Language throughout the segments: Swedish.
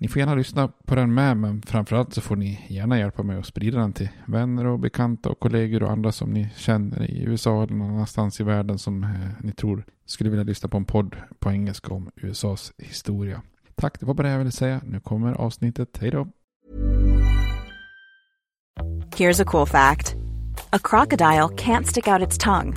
Ni får gärna lyssna på den med, men framförallt så får ni gärna hjälpa mig att sprida den till vänner och bekanta och kollegor och andra som ni känner i USA eller någon annanstans i världen som eh, ni tror skulle vilja lyssna på en podd på engelska om USAs historia. Tack, det var bara det jag ville säga. Nu kommer avsnittet. Hej då! Here's a cool fact. A crocodile can't stick out its tongue.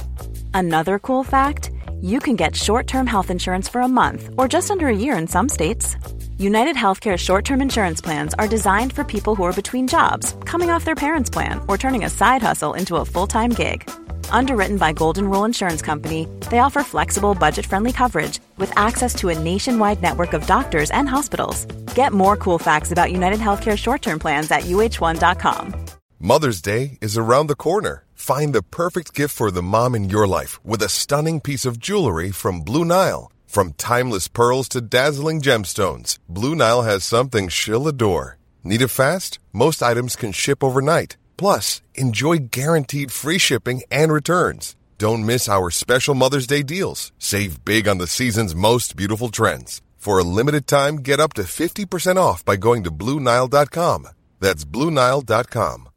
Another cool fact, you can get short-term health insurance for a month or just under a year in some states. United Healthcare short term insurance plans are designed for people who are between jobs, coming off their parents' plan, or turning a side hustle into a full time gig. Underwritten by Golden Rule Insurance Company, they offer flexible, budget friendly coverage with access to a nationwide network of doctors and hospitals. Get more cool facts about United Healthcare short term plans at uh1.com. Mother's Day is around the corner. Find the perfect gift for the mom in your life with a stunning piece of jewelry from Blue Nile. From timeless pearls to dazzling gemstones, Blue Nile has something she'll adore. Need it fast? Most items can ship overnight. Plus, enjoy guaranteed free shipping and returns. Don't miss our special Mother's Day deals. Save big on the season's most beautiful trends. For a limited time, get up to 50% off by going to BlueNile.com. That's BlueNile.com.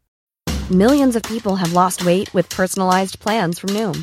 Millions of people have lost weight with personalized plans from Noom,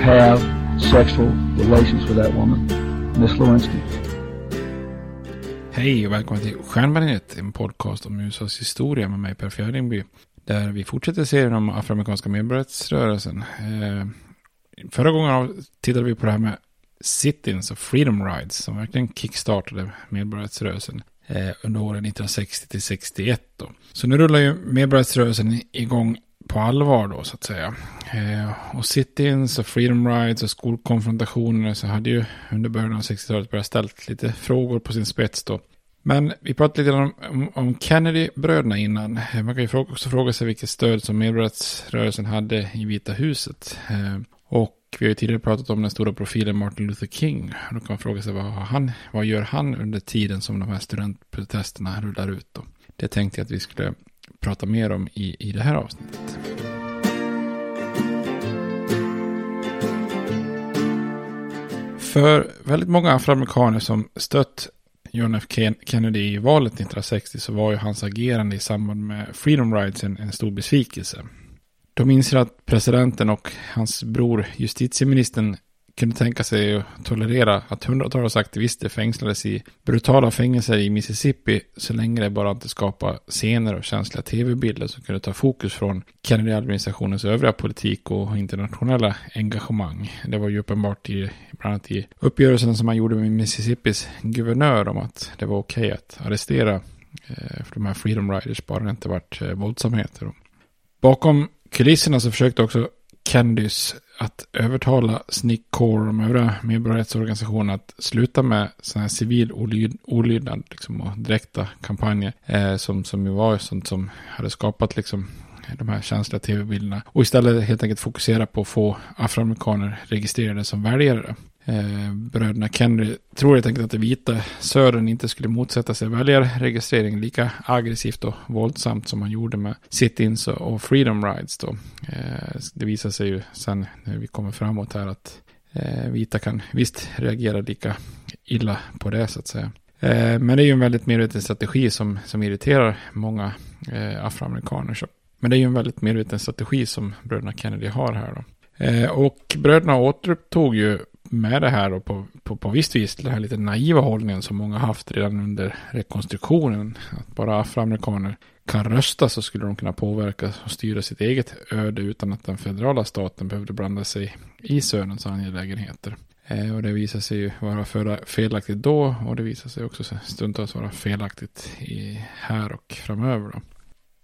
have sexual relations with that woman, Miss Lewinsky. Hej och välkommen till Stjärnbaneret, en podcast om USAs historia med mig Per Fjärdingby. Där vi fortsätter serien om afroamerikanska medborgarrättsrörelsen. Eh, förra gången tittade vi på det här med sit-ins och freedom rides som verkligen kickstartade medborgarrättsrörelsen eh, under åren 1960 till 61. Då. Så nu rullar ju medborgarrättsrörelsen igång på allvar då så att säga. Eh, och sit-ins och freedom rides och skolkonfrontationer så hade ju under början av 60-talet börjat ställt lite frågor på sin spets då. Men vi pratade lite om, om, om Kennedy-bröderna innan. Eh, man kan ju fråga, också fråga sig vilket stöd som medborgarrättsrörelsen hade i Vita huset. Eh, och vi har ju tidigare pratat om den stora profilen Martin Luther King. Då kan man fråga sig vad, han, vad gör han under tiden som de här studentprotesterna rullar ut då. Det tänkte jag att vi skulle prata mer om i, i det här avsnittet. För väldigt många afroamerikaner som stött John F Kennedy i valet 1960 så var ju hans agerande i samband med Freedom Rides en, en stor besvikelse. De inser att presidenten och hans bror justitieministern kunde tänka sig att tolerera att hundratals aktivister fängslades i brutala fängelser i Mississippi så länge det bara inte skapade scener och känsliga tv-bilder som kunde ta fokus från Kennedy-administrationens övriga politik och internationella engagemang. Det var ju uppenbart i, bland annat i uppgörelsen som man gjorde med Mississippis guvernör om att det var okej okay att arrestera eh, för de här Freedom Riders bara det inte varit eh, våldsamheter. Bakom kulisserna så försökte också Kennedys att övertala snick Core och de övriga medborgarrättsorganisationerna att sluta med sådana här civil olyd, olydnad liksom, och direkta kampanjer eh, som, som ju var sånt som hade skapat liksom de här känsliga tv-bilderna och istället helt enkelt fokusera på att få afroamerikaner registrerade som väljare. Eh, bröderna Kennedy tror helt enkelt att det vita södern inte skulle motsätta sig väljarregistrering lika aggressivt och våldsamt som man gjorde med sit-ins och freedom rides då. Eh, det visar sig ju sen när vi kommer framåt här att eh, vita kan visst reagera lika illa på det så att säga. Eh, men det är ju en väldigt medveten strategi som, som irriterar många eh, afroamerikaner. Så. Men det är ju en väldigt medveten strategi som bröderna Kennedy har här då. Eh, och bröderna återupptog ju med det här och på, på, på visst vis den här lite naiva hållningen som många haft redan under rekonstruktionen. Att bara afroamerikaner kan rösta så skulle de kunna påverka och styra sitt eget öde utan att den federala staten behövde blanda sig i Sörens angelägenheter. Eh, och det visar sig ju vara felaktigt då och det visar sig också stundtals vara felaktigt i, här och framöver. Då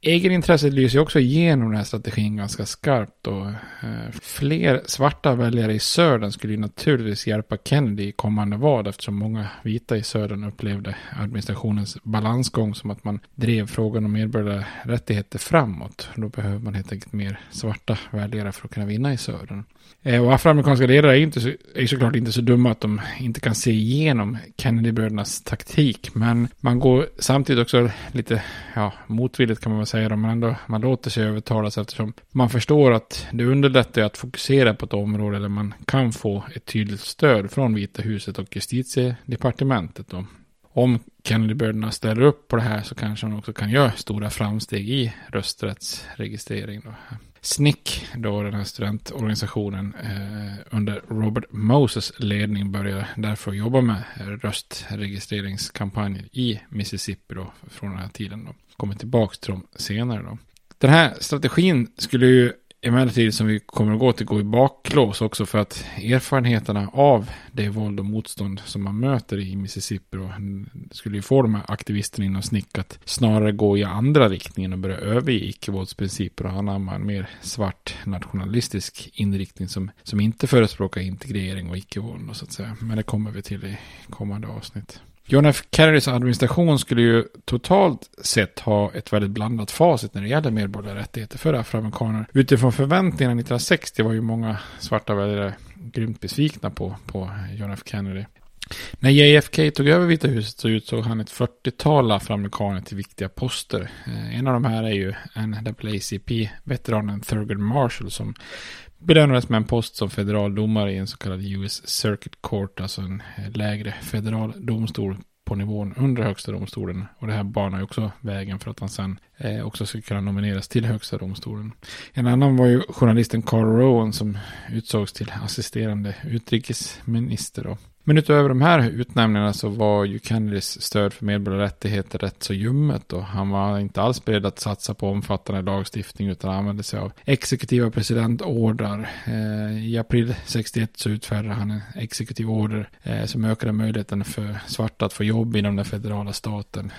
egenintresset lyser också igenom den här strategin ganska skarpt. Och, eh, fler svarta väljare i södern skulle ju naturligtvis hjälpa Kennedy i kommande val eftersom många vita i södern upplevde administrationens balansgång som att man drev frågan om medborgerliga rättigheter framåt. Då behöver man helt enkelt mer svarta väljare för att kunna vinna i södern. Eh, och afroamerikanska ledare är, inte så, är såklart inte så dumma att de inte kan se igenom Kennedy-brödernas taktik. Men man går samtidigt också lite ja, motvilligt kan man väl säga. Men ändå, man låter sig övertalas eftersom man förstår att det underlättar att fokusera på ett område där man kan få ett tydligt stöd från Vita huset och justitiedepartementet. Då. Om Kennedy-bröderna ställer upp på det här så kanske de också kan göra stora framsteg i rösträttsregistrering. Då. SNCC, då den här studentorganisationen eh, under Robert Moses ledning började därför jobba med röstregistreringskampanjer i Mississippi då, från den här tiden. Då. Kommer tillbaka till dem senare då. Den här strategin skulle ju emellertid som vi kommer att gå till gå i baklås också för att erfarenheterna av det våld och motstånd som man möter i Mississippi då, skulle ju få de här aktivisterna inom snick att snarare gå i andra riktningen och börja överge icke-våldsprinciper och anamma en mer svart nationalistisk inriktning som, som inte förespråkar integrering och icke-våld så att säga. Men det kommer vi till i kommande avsnitt. John F. Kennedys administration skulle ju totalt sett ha ett väldigt blandat facit när det gäller medborgerliga rättigheter för afroamerikaner. Utifrån förväntningarna 1960 var ju många svarta väljare grymt besvikna på, på John F. Kennedy. När JFK tog över Vita huset så utsåg han ett 40-tal afroamerikaner till viktiga poster. Eh, en av de här är ju NAACP-veteranen Thurgood Marshall som belönades med en post som federal domare i en så kallad US Circuit Court, alltså en eh, lägre federal domstol på nivån under högsta domstolen. Och det här banar ju också vägen för att han sen Eh, också skulle kunna nomineras till högsta domstolen. En annan var ju journalisten Carl Rowan som utsågs till assisterande utrikesminister. Då. Men utöver de här utnämningarna så var ju Kennedys stöd för medborgerliga rättigheter rätt så ljummet och han var inte alls beredd att satsa på omfattande lagstiftning utan använde sig av exekutiva presidentordrar. Eh, I april 61 så utfärdade han en exekutiv order eh, som ökade möjligheten för svarta att få jobb inom den federala staten.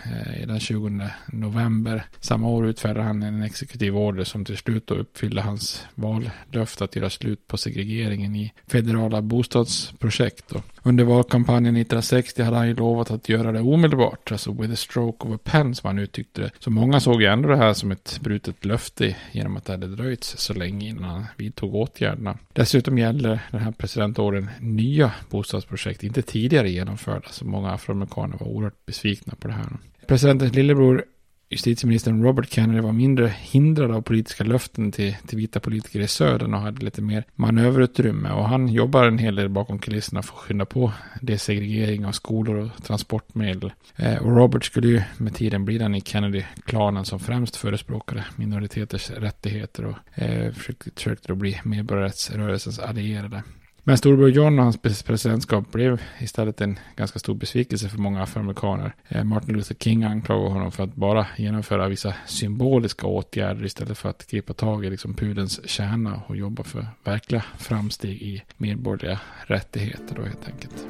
Den 20 november samma år utfärdade han en exekutiv order som till slut uppfyllde hans vallöfte att göra slut på segregeringen i federala bostadsprojekt. Då. Under valkampanjen 1960 hade han ju lovat att göra det omedelbart, alltså with a stroke of a pen som han uttryckte det. Så många såg ju ändå det här som ett brutet löfte genom att det hade dröjt så länge innan han vidtog åtgärderna. Dessutom gäller den här presidentåren nya bostadsprojekt, inte tidigare genomförda, så många afroamerikaner var oerhört besvikna på det här. Presidentens lillebror justitieministern Robert Kennedy var mindre hindrad av politiska löften till, till vita politiker i södern och hade lite mer manöverutrymme. Och han jobbar en hel del bakom kulisserna för att skynda på desegregering av skolor och transportmedel. Eh, och Robert skulle ju med tiden bli den i Kennedy-klanen som främst förespråkade minoriteters rättigheter och eh, försökte, försökte då bli medborgarrättsrörelsens allierade. Men storbror John och hans presidentskap blev istället en ganska stor besvikelse för många afroamerikaner. Eh, Martin Luther King anklagade honom för att bara genomföra vissa symboliska åtgärder istället för att gripa tag i liksom pudens kärna och jobba för verkliga framsteg i medborgerliga rättigheter då helt enkelt.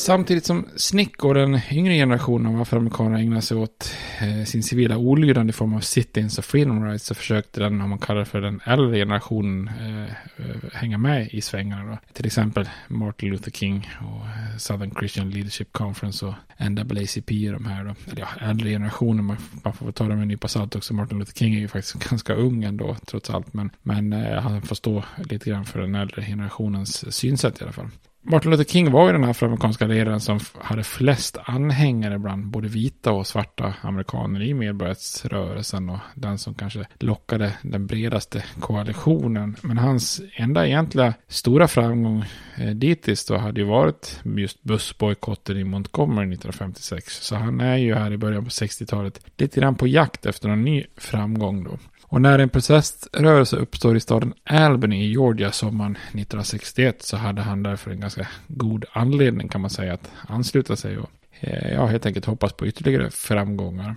Samtidigt som Snick och den yngre generationen av afroamerikaner ägnade sig åt eh, sin civila olydnad i form av sit-ins och freedom rights så försökte den, om man kallar det för den äldre generationen, eh, eh hänga med i svängarna. Då. Till exempel Martin Luther King och eh, Southern Christian Leadership Conference och NAACP och de här. Då. Eller ja, äldre generationen, man, man får ta det med en nypa salt också. Martin Luther King är ju faktiskt ganska ung ändå, trots allt. Men, men eh, han får stå lite grann för den äldre generationens synsätt i alla fall. Martin Luther King var ju den här afroamerikanska ledaren som hade flest anhängare bland både vita och svarta amerikaner i medborgarrättsrörelsen och den som kanske lockade den bredaste koalitionen. Men hans enda egentliga stora framgång eh, dittills då hade ju varit just bussbojkotten i Montgomery 1956. Så han är ju här i början på 60-talet lite grann på jakt efter en ny framgång då. Och när en proteströrelse uppstår i staden Albany i Georgia sommaren 1961 så hade han därför en ganska god anledning kan man säga att ansluta sig och eh, ja, helt enkelt hoppas på ytterligare framgångar.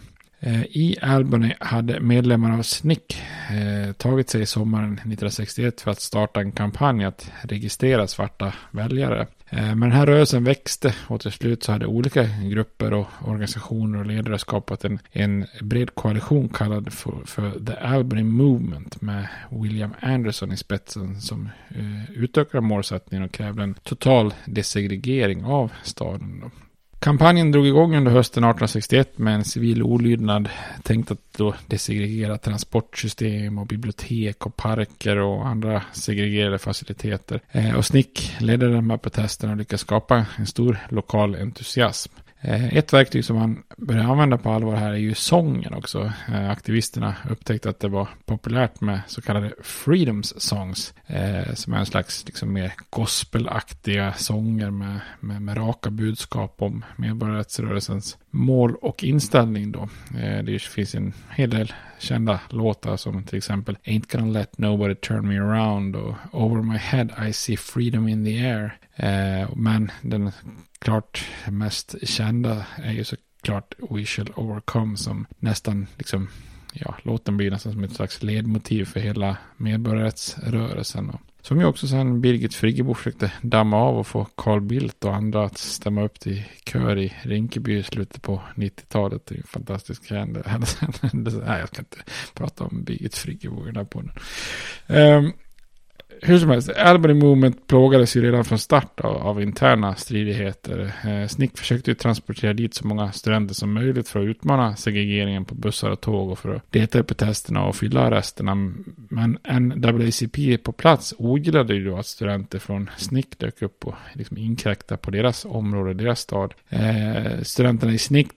I Albany hade medlemmar av SNCC eh, tagit sig sommaren 1961 för att starta en kampanj att registrera svarta väljare. Eh, men den här rörelsen växte och till slut så hade olika grupper och organisationer och ledare skapat en, en bred koalition kallad för, för The Albany Movement med William Anderson i spetsen som eh, utökade målsättningen och krävde en total desegregering av staden. Då. Kampanjen drog igång under hösten 1861 med en civil olydnad tänkt att då desegregera transportsystem och bibliotek och parker och andra segregerade faciliteter. Eh, och Snick ledde de här protesterna och lyckades skapa en stor lokal entusiasm. Eh, ett verktyg som man börjar använda på allvar här är ju sången också. Eh, aktivisterna upptäckte att det var populärt med så kallade freedoms songs. Eh, som är en slags liksom mer gospelaktiga sånger med, med, med raka budskap om medborgarrättsrörelsens mål och inställning då. Det finns en hel del kända låtar som till exempel Ain't gonna let nobody turn me around och Over my head I see freedom in the air. Eh, men den klart mest kända är ju såklart We shall overcome som nästan liksom, ja, låten blir nästan som ett slags ledmotiv för hela medborgarrättsrörelsen. Och som ju också sen Birgit Friggebo försökte damma av och få Carl Bildt och andra att stämma upp till kör i Rinkeby i slutet på 90-talet. Det är en fantastisk händelse. Nej, jag ska inte prata om Birgit Friggebo i den här podden. Um, hur som helst, Albany Movement plågades ju redan från start av, av interna stridigheter. Eh, Snick försökte ju transportera dit så många studenter som möjligt för att utmana segregeringen på bussar och tåg och för att delta i protesterna och fylla arresterna. Men NAACP på plats ogillade ju då att studenter från Snick dök upp och liksom inkräktade på deras område, deras stad. Eh, studenterna i Snick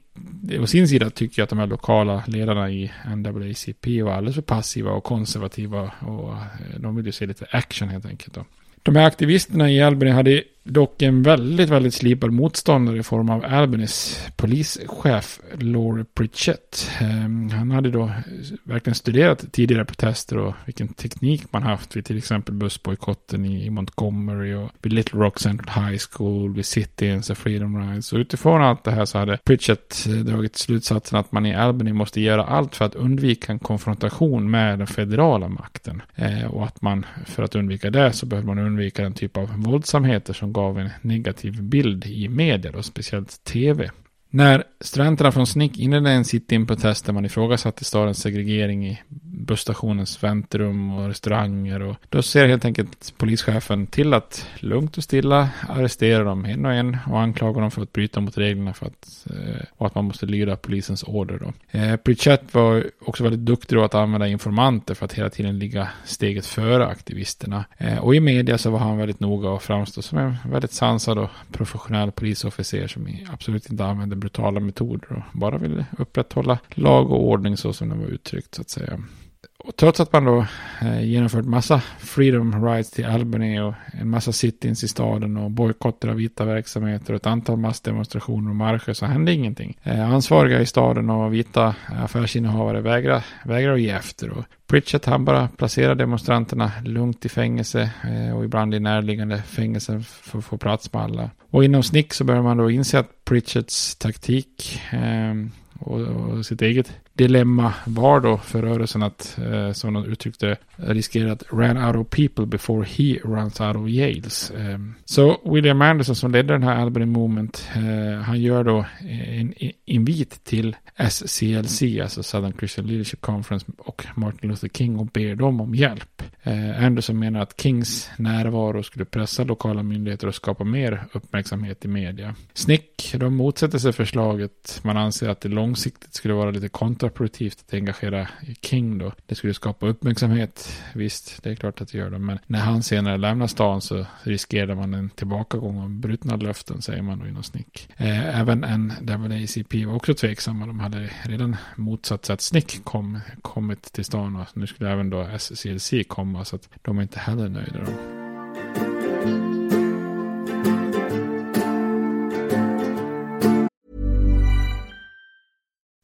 å sin sida tycker jag att de här lokala ledarna i NAACP var alldeles för passiva och konservativa och eh, de ville se lite action helt enkelt. Då. De här aktivisterna i Albany hade dock en väldigt, väldigt slipad motståndare i form av Albanys polischef Laurie Pritchett. Ehm, han hade då verkligen studerat tidigare protester och vilken teknik man haft vid till exempel bussbojkotten i Montgomery och vid Little Rock Central High School, vid City-ins och Freedom Rides. Och utifrån allt det här så hade Pritchett eh, dragit slutsatsen att man i Albany måste göra allt för att undvika en konfrontation med den federala makten. Eh, och att man för att undvika det så behöver man undvika den typ av våldsamheter som gav en negativ bild i medier och speciellt tv. När studenterna från snick inledde en sit-in-protest där man ifrågasatte stadens segregering i busstationens väntrum och restauranger. Och då ser helt enkelt polischefen till att lugnt och stilla arrestera dem en och en och anklaga dem för att bryta mot reglerna för att, eh, och att man måste lyda polisens order. Då. Eh, Pritchett var också väldigt duktig då att använda informanter för att hela tiden ligga steget före aktivisterna. Eh, och i media så var han väldigt noga och framstod som en väldigt sansad och professionell polisofficer som absolut inte använde brutala metoder och bara ville upprätthålla lag och ordning så som den var uttryckt så att säga. Och trots att man då eh, genomfört massa freedom rights till Albany och en massa sittins i staden och bojkotter av vita verksamheter och ett antal massdemonstrationer och marscher så hände ingenting. Eh, ansvariga i staden och vita affärsinnehavare vägrar, vägrar att ge efter. Och Pritchett han bara placerar demonstranterna lugnt i fängelse eh, och ibland i närliggande fängelser för att få plats med alla. Och inom snick så börjar man då inse att Pritchetts taktik eh, Och, och sitt eget dilemma var då för rörelsen att, eh, som de uttryckte riskera att ran out of people before he runs out of Yales. Eh, så William Anderson som ledde den här Albany Movement, eh, han gör då en invit till SCLC, alltså Southern Christian Leadership Conference och Martin Luther King och ber dem om hjälp. Eh, Anderson menar att Kings närvaro skulle pressa lokala myndigheter och skapa mer uppmärksamhet i media. Snick, de motsätter sig förslaget. Man anser att det långsiktigt skulle vara lite kontraproduktivt att engagera King då. Det skulle skapa uppmärksamhet. Visst, det är klart att det gör det. Men när han senare lämnar stan så riskerar man en tillbakagång av brutna löften, säger man då inom Snick. Eh, även NAACP var också tveksamma. De hade redan motsatt sig att Snick kom, kommit till stan och nu skulle även då SCLC komma så att de är inte heller nöjda. Då.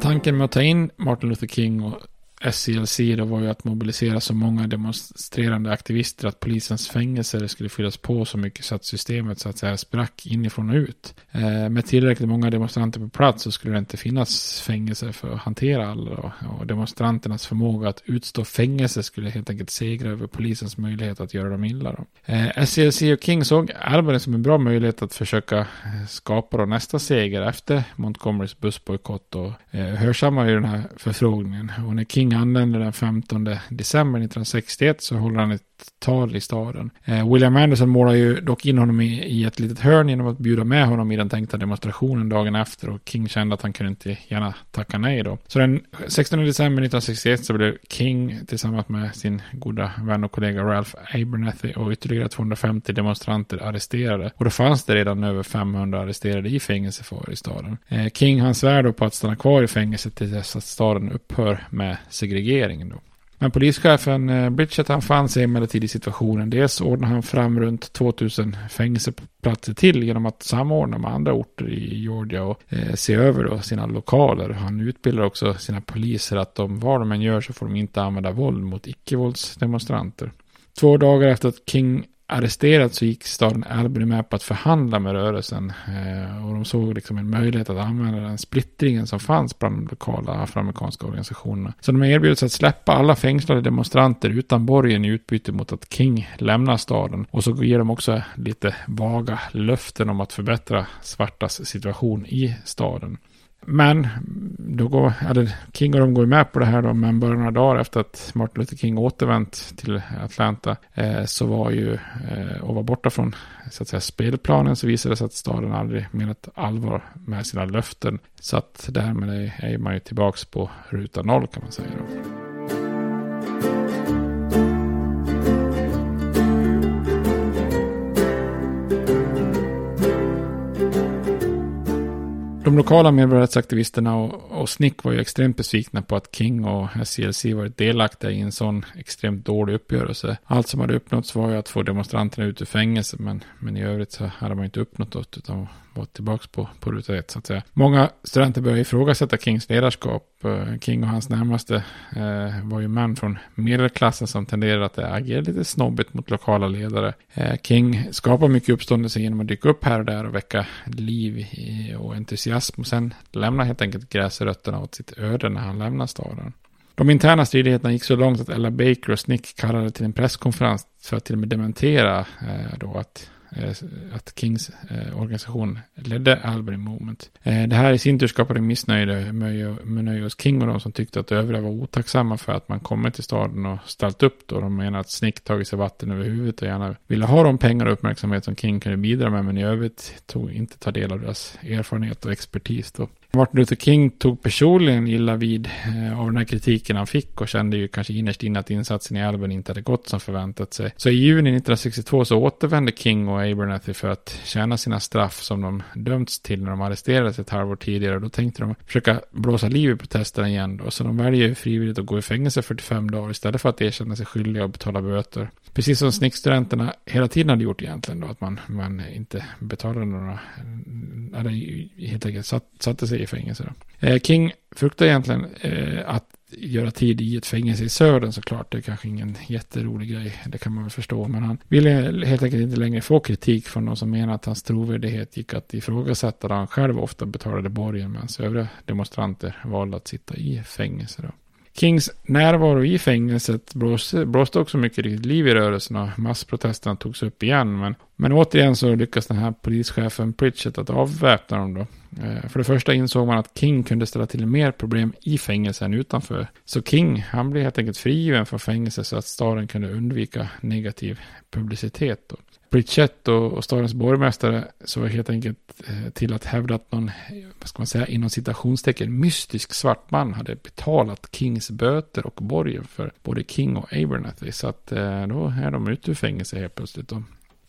Tanken med att ta in Martin Luther King och SCLC då var ju att mobilisera så många demonstrerande aktivister att polisens fängelser skulle fyllas på så mycket så att systemet så att säga sprack inifrån och ut. Eh, med tillräckligt många demonstranter på plats så skulle det inte finnas fängelser för att hantera alla då. Och demonstranternas förmåga att utstå fängelse skulle helt enkelt segra över polisens möjlighet att göra dem illa då. Eh, SCLC och King såg Albany som en bra möjlighet att försöka eh, skapa då nästa seger efter Montgomerys bussbojkott och eh, hörsammar ju den här förfrågningen. Och när King King anländer den 15 december 1961 så håller han ett tal i staden. Eh, William Anderson målar ju dock in honom i, i, ett litet hörn genom att bjuda med honom i den tänkta demonstrationen dagen efter och King kände att han kunde inte gärna tacka nej då. Så den 16 december 1961 så blev King tillsammans med sin goda vän och kollega Ralph Abernathy och ytterligare 250 demonstranter arresterade. Och då fanns det redan över 500 arresterade i fängelseförvar i staden. Eh, King han svär då på att stanna kvar i fängelset till dess att staden upphör med segregeringen då. Men polischefen eh, Bridget han fann sig emellertid i situationen. Dels ordnade han fram runt 2000 fängelseplatser till genom att samordna med andra orter i Georgia och eh, se över då sina lokaler. Han utbildar också sina poliser att de, vad de än gör så får de inte använda våld mot icke-våldsdemonstranter. Två dagar efter att King arresterat så gick staden Albany med på att förhandla med rörelsen. Eh, och de såg liksom en möjlighet att använda den splittringen som fanns bland de lokala afroamerikanska organisationerna. Så de erbjöd sig att släppa alla fängslade demonstranter utan borgen i utbyte mot att King lämnar staden. Och så ger de också lite vaga löften om att förbättra svartas situation i staden. Men då går, eller King och de går med på det här då, men bara några dagar efter att Martin Luther King återvänt till Atlanta eh, så var ju, eh, och var borta från så att säga spelplanen så visade det sig att staden aldrig menat allvar med sina löften. Så att därmed är, är man ju tillbaks på ruta noll kan man säga då. De lokala medborgarrättsaktivisterna och, och Snick var ju extremt besvikna på att King och SCLC varit delaktiga i en sån extremt dålig uppgörelse. Allt som hade uppnåtts var ju att få demonstranterna ut ur fängelse, men, men i övrigt så hade man inte uppnått något, utan var tillbaka på, på ruta ett så att säga. Många studenter började ifrågasätta Kings ledarskap. Eh, King och hans närmaste eh, var ju män från medelklassen som tenderade att agera lite snobbigt mot lokala ledare. Eh, King skapar mycket uppståndelse genom att dyka upp här och där och väcka liv och entusiasm och sen lämna helt enkelt gräsrötterna åt sitt öde när han lämnar staden. De interna stridigheterna gick så långt att Ella Baker och Snick kallade till en presskonferens för att till och med dementera eh, då att Eh, att Kings eh, organisation ledde Albury Movement. Eh, det här i sin tur skapade missnöje med hos King och de som tyckte att övriga var otacksamma för att man kommit till staden och ställt upp då. De menar att Snick tagit sig vatten över huvudet och gärna ville ha de pengar och uppmärksamhet som King kunde bidra med men i övrigt tog inte ta del av deras erfarenhet och expertis då. Martin Luther King tog personligen illa vid eh, av den här kritiken han fick och kände ju kanske innerst inne att insatsen i Alben inte hade gått som förväntat sig. Så i juni 1962 så återvände King och Abernathy för att tjäna sina straff som de dömts till när de arresterades ett halvår tidigare. Då tänkte de försöka blåsa liv i protesterna igen då. Så de väljer frivilligt att gå i fängelse 45 dagar istället för att erkänna sig skyldiga och betala böter. Precis som snickstudenterna hela tiden hade gjort egentligen då, att man, man inte betalade några, eller helt enkelt satt, satte sig i fängelse. Då. Eh, King fruktar egentligen eh, att göra tid i ett fängelse i södern såklart. Det är kanske ingen jätterolig grej, det kan man väl förstå. Men han ville helt enkelt inte längre få kritik från de som menar att hans trovärdighet gick att ifrågasätta då han själv ofta betalade borgen medan övriga demonstranter valde att sitta i fängelse. Då. Kings närvaro i fängelset blåste, blåste också mycket liv i rörelsen och massprotesterna togs upp igen. Men, men återigen så lyckas den här polischefen Pritchett att avväpna dem då. Eh, för det första insåg man att King kunde ställa till mer problem i fängelse än utanför. Så King, han blev helt enkelt frigiven från fängelse så att staden kunde undvika negativ publicitet. Då. Pritchett och, och stadens borgmästare såg helt enkelt eh, till att hävda att någon, vad ska man säga, inom citationstecken mystisk svart man hade betalat Kings böter och borgen för både King och Abernathy. Så att eh, då är de ute ur fängelse helt plötsligt. Då.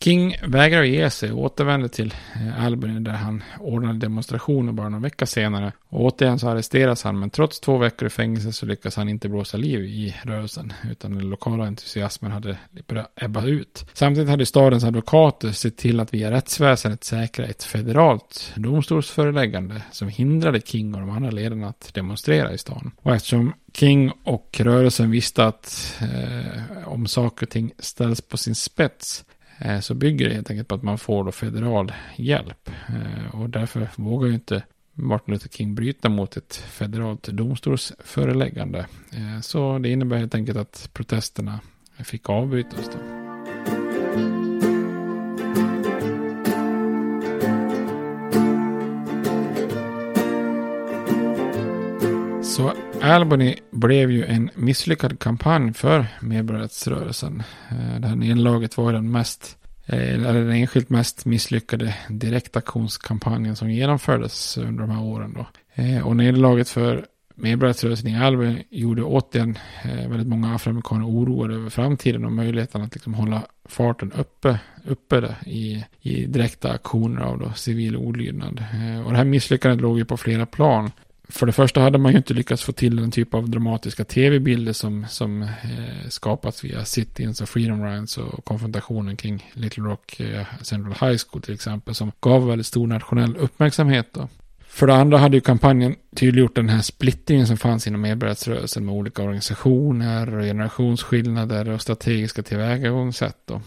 King vägrar ge sig och återvänder till eh, Albany där han ordnade demonstrationer bara någon vecka senare. Och återigen så arresteras han men trots två veckor i fängelse så lyckas han inte blåsa liv i rörelsen utan den lokala entusiasmen hade börjat ebba ut. Samtidigt hade stadens advokater sett till att via rättsväsendet säkra ett federalt domstolsföreläggande som hindrade King och de andra ledarna att demonstrera i stan. Och eftersom King och rörelsen visste att eh, om saker och ting ställs på sin spets Eh, så bygger det helt enkelt på att man får då federal hjälp. Eh, och därför vågar ju inte Martin Luther King bryta mot ett federalt domstolsföreläggande. Eh, så det innebär helt enkelt att protesterna fick avbrytas. Då. Albany blev ju en misslyckad kampanj för medborgarrättsrörelsen. Eh, det här nederlaget var den mest, eh, eller den enskilt mest misslyckade direktaktionskampanjen som genomfördes under de här åren. Då. Eh, och nederlaget för medborgarrättsrörelsen i Albany gjorde återigen väldigt många afroamerikaner oroade över framtiden och möjligheten att liksom hålla farten uppe, uppe i, i direkta aktioner av då civil olydnad. Och det här misslyckandet låg ju på flera plan. För det första hade man ju inte lyckats få till den typ av dramatiska tv-bilder som, som eh, skapats via Citys och Freedom Rides och konfrontationen kring Little Rock eh, Central High School till exempel som gav väldigt stor nationell uppmärksamhet då. För det andra hade ju kampanjen tydliggjort den här splittringen som fanns inom medborgarrättsrörelsen med olika organisationer, och generationsskillnader och strategiska tillvägagångssätt. Då.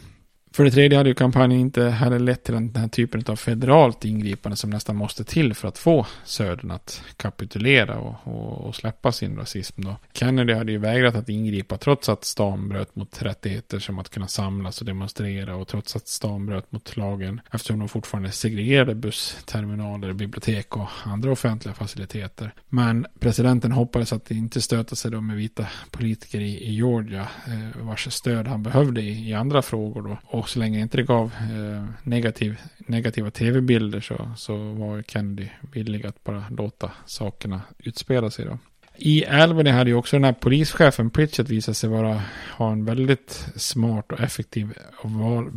För det tredje hade ju kampanjen inte heller lett till den här typen av federalt ingripande som nästan måste till för att få Södern att kapitulera och, och, och, släppa sin rasism. Då. Kennedy hade ju vägrat att ingripa trots att stan bröt mot rättigheter som att kunna samlas och demonstrera och trots att stan bröt mot lagen eftersom de fortfarande segregerade bussterminaler, bibliotek och andra offentliga faciliteter. Men presidenten hoppades att det inte stöta sig då med vita politiker i, i Georgia eh, vars stöd han behövde i, i andra frågor då. Och så länge inte det gav eh, negativ, negativa tv-bilder så, så var Kennedy villig att bara låta sakerna utspela sig då. I Albany hade ju också den här polischefen Pritchett visat sig vara, ha en väldigt smart och effektiv och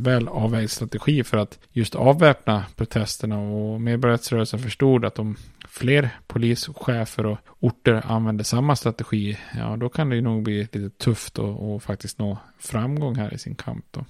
väl avvägd strategi för att just avväpna protesterna och medborgarrättsrörelsen förstod att om fler polischefer och orter använder samma strategi, ja då kan det ju nog bli lite tufft och, och faktiskt nå framgång här i sin kamp då.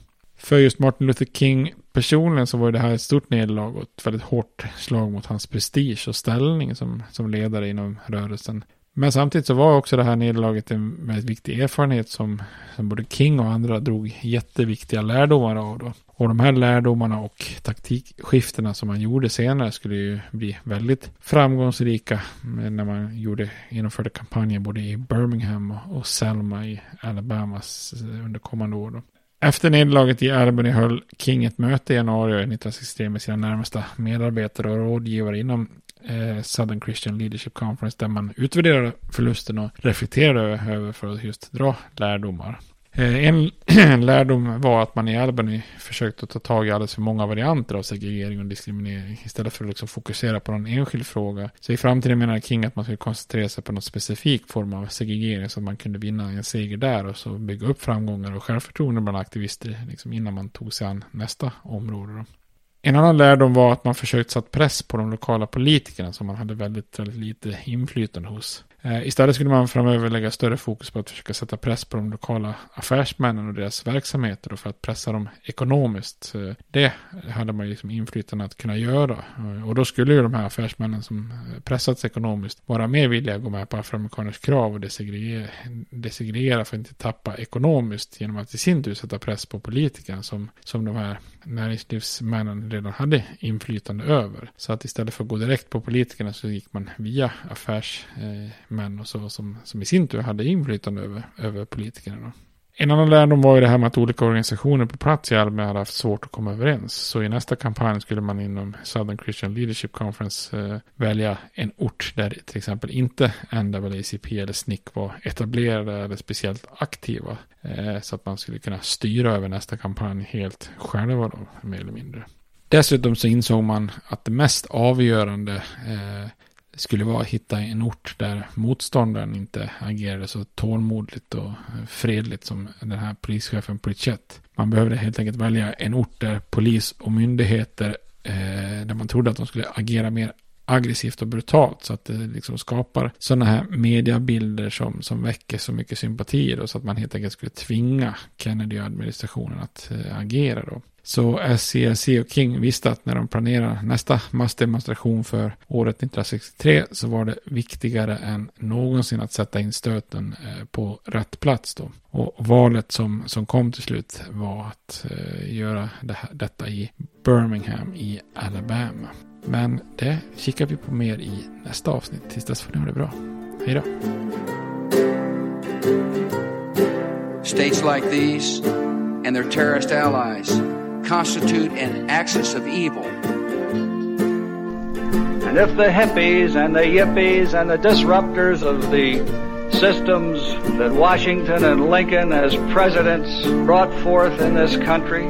För just Martin Luther King personligen så var det här ett stort nederlag och ett väldigt hårt slag mot hans prestige och ställning som, som ledare inom rörelsen. Men samtidigt så var också det här nederlaget en väldigt viktig erfarenhet som, som både King och andra drog jätteviktiga lärdomar av. Då. Och de här lärdomarna och taktikskiftena som man gjorde senare skulle ju bli väldigt framgångsrika när man gjorde, genomförde kampanjer både i Birmingham och Selma i Alabama under kommande år. Då. Efter nederlaget i Albany höll King ett möte i januari 1963 med sina närmaste medarbetare och rådgivare inom eh, Southern Christian Leadership Conference där man utvärderade förlusten och reflekterade över för att just dra lärdomar. Eh, en, en, lärdom var att man i Albany försökte ta tag i alldeles för många varianter av segregering och diskriminering istället för att liksom fokusera på någon enskild fråga. Så i framtiden menar King att man skulle koncentrera sig på någon specifik form av segregering så att man kunde vinna en seger där och så bygga upp framgångar och självförtroende bland aktivister liksom innan man tog sig an nästa område. Då. En annan lärdom var att man försökt satt press på de lokala politikerna som man hade väldigt, väldigt lite inflytande hos. Eh, istället skulle man framöver lägga större fokus på att försöka sätta press på de lokala affärsmännen och deras verksamheter för att pressa dem ekonomiskt. Det hade man liksom inflytande att kunna göra. Eh, och då skulle ju de här affärsmännen som eh, pressats ekonomiskt vara mer villiga att gå med på afroamerikaners krav och desegregera, desegregera för att inte tappa ekonomiskt genom att i sin tur sätta press på politikerna som, som de här näringslivsmännen redan hade inflytande över. Så att istället för att gå direkt på politikerna så gick man via män och så som, som i sin tur hade inflytande över, över politikerna. En annan lärdom var ju det här med att olika organisationer på plats i Alme hade haft svårt att komma överens. Så i nästa kampanj skulle man inom Southern Christian Leadership Conference eh, välja en ort där till exempel inte NAACP eller SNCC var etablerade eller speciellt aktiva. Eh, så att man skulle kunna styra över nästa kampanj helt själva då, mer eller mindre. Dessutom så insåg man att det mest avgörande eh, skulle vara att hitta en ort där motståndaren inte agerade så tålmodigt och fredligt som den här polischefen Pritchett. Man behövde helt enkelt välja en ort där polis och myndigheter eh, där man trodde att de skulle agera mer aggressivt och brutalt så att det liksom skapar sådana här mediabilder som, som väcker så mycket sympatier då, så att man helt enkelt skulle tvinga Kennedy-administrationen att eh, agera då. Så SCLC och King visste att när de planerar nästa massdemonstration för året 1963 så var det viktigare än någonsin att sätta in stöten eh, på rätt plats då. Och valet som, som kom till slut var att eh, göra det här, detta i Birmingham i Alabama. Men det kikar vi på mer i nästa avsnitt. Tills dess får ni ha det bra. Hej då. States like these and their terrorist allies constitute an axis of evil. And if the hippies and the yippies and the disruptors of the systems that Washington and Lincoln as presidents brought forth in this country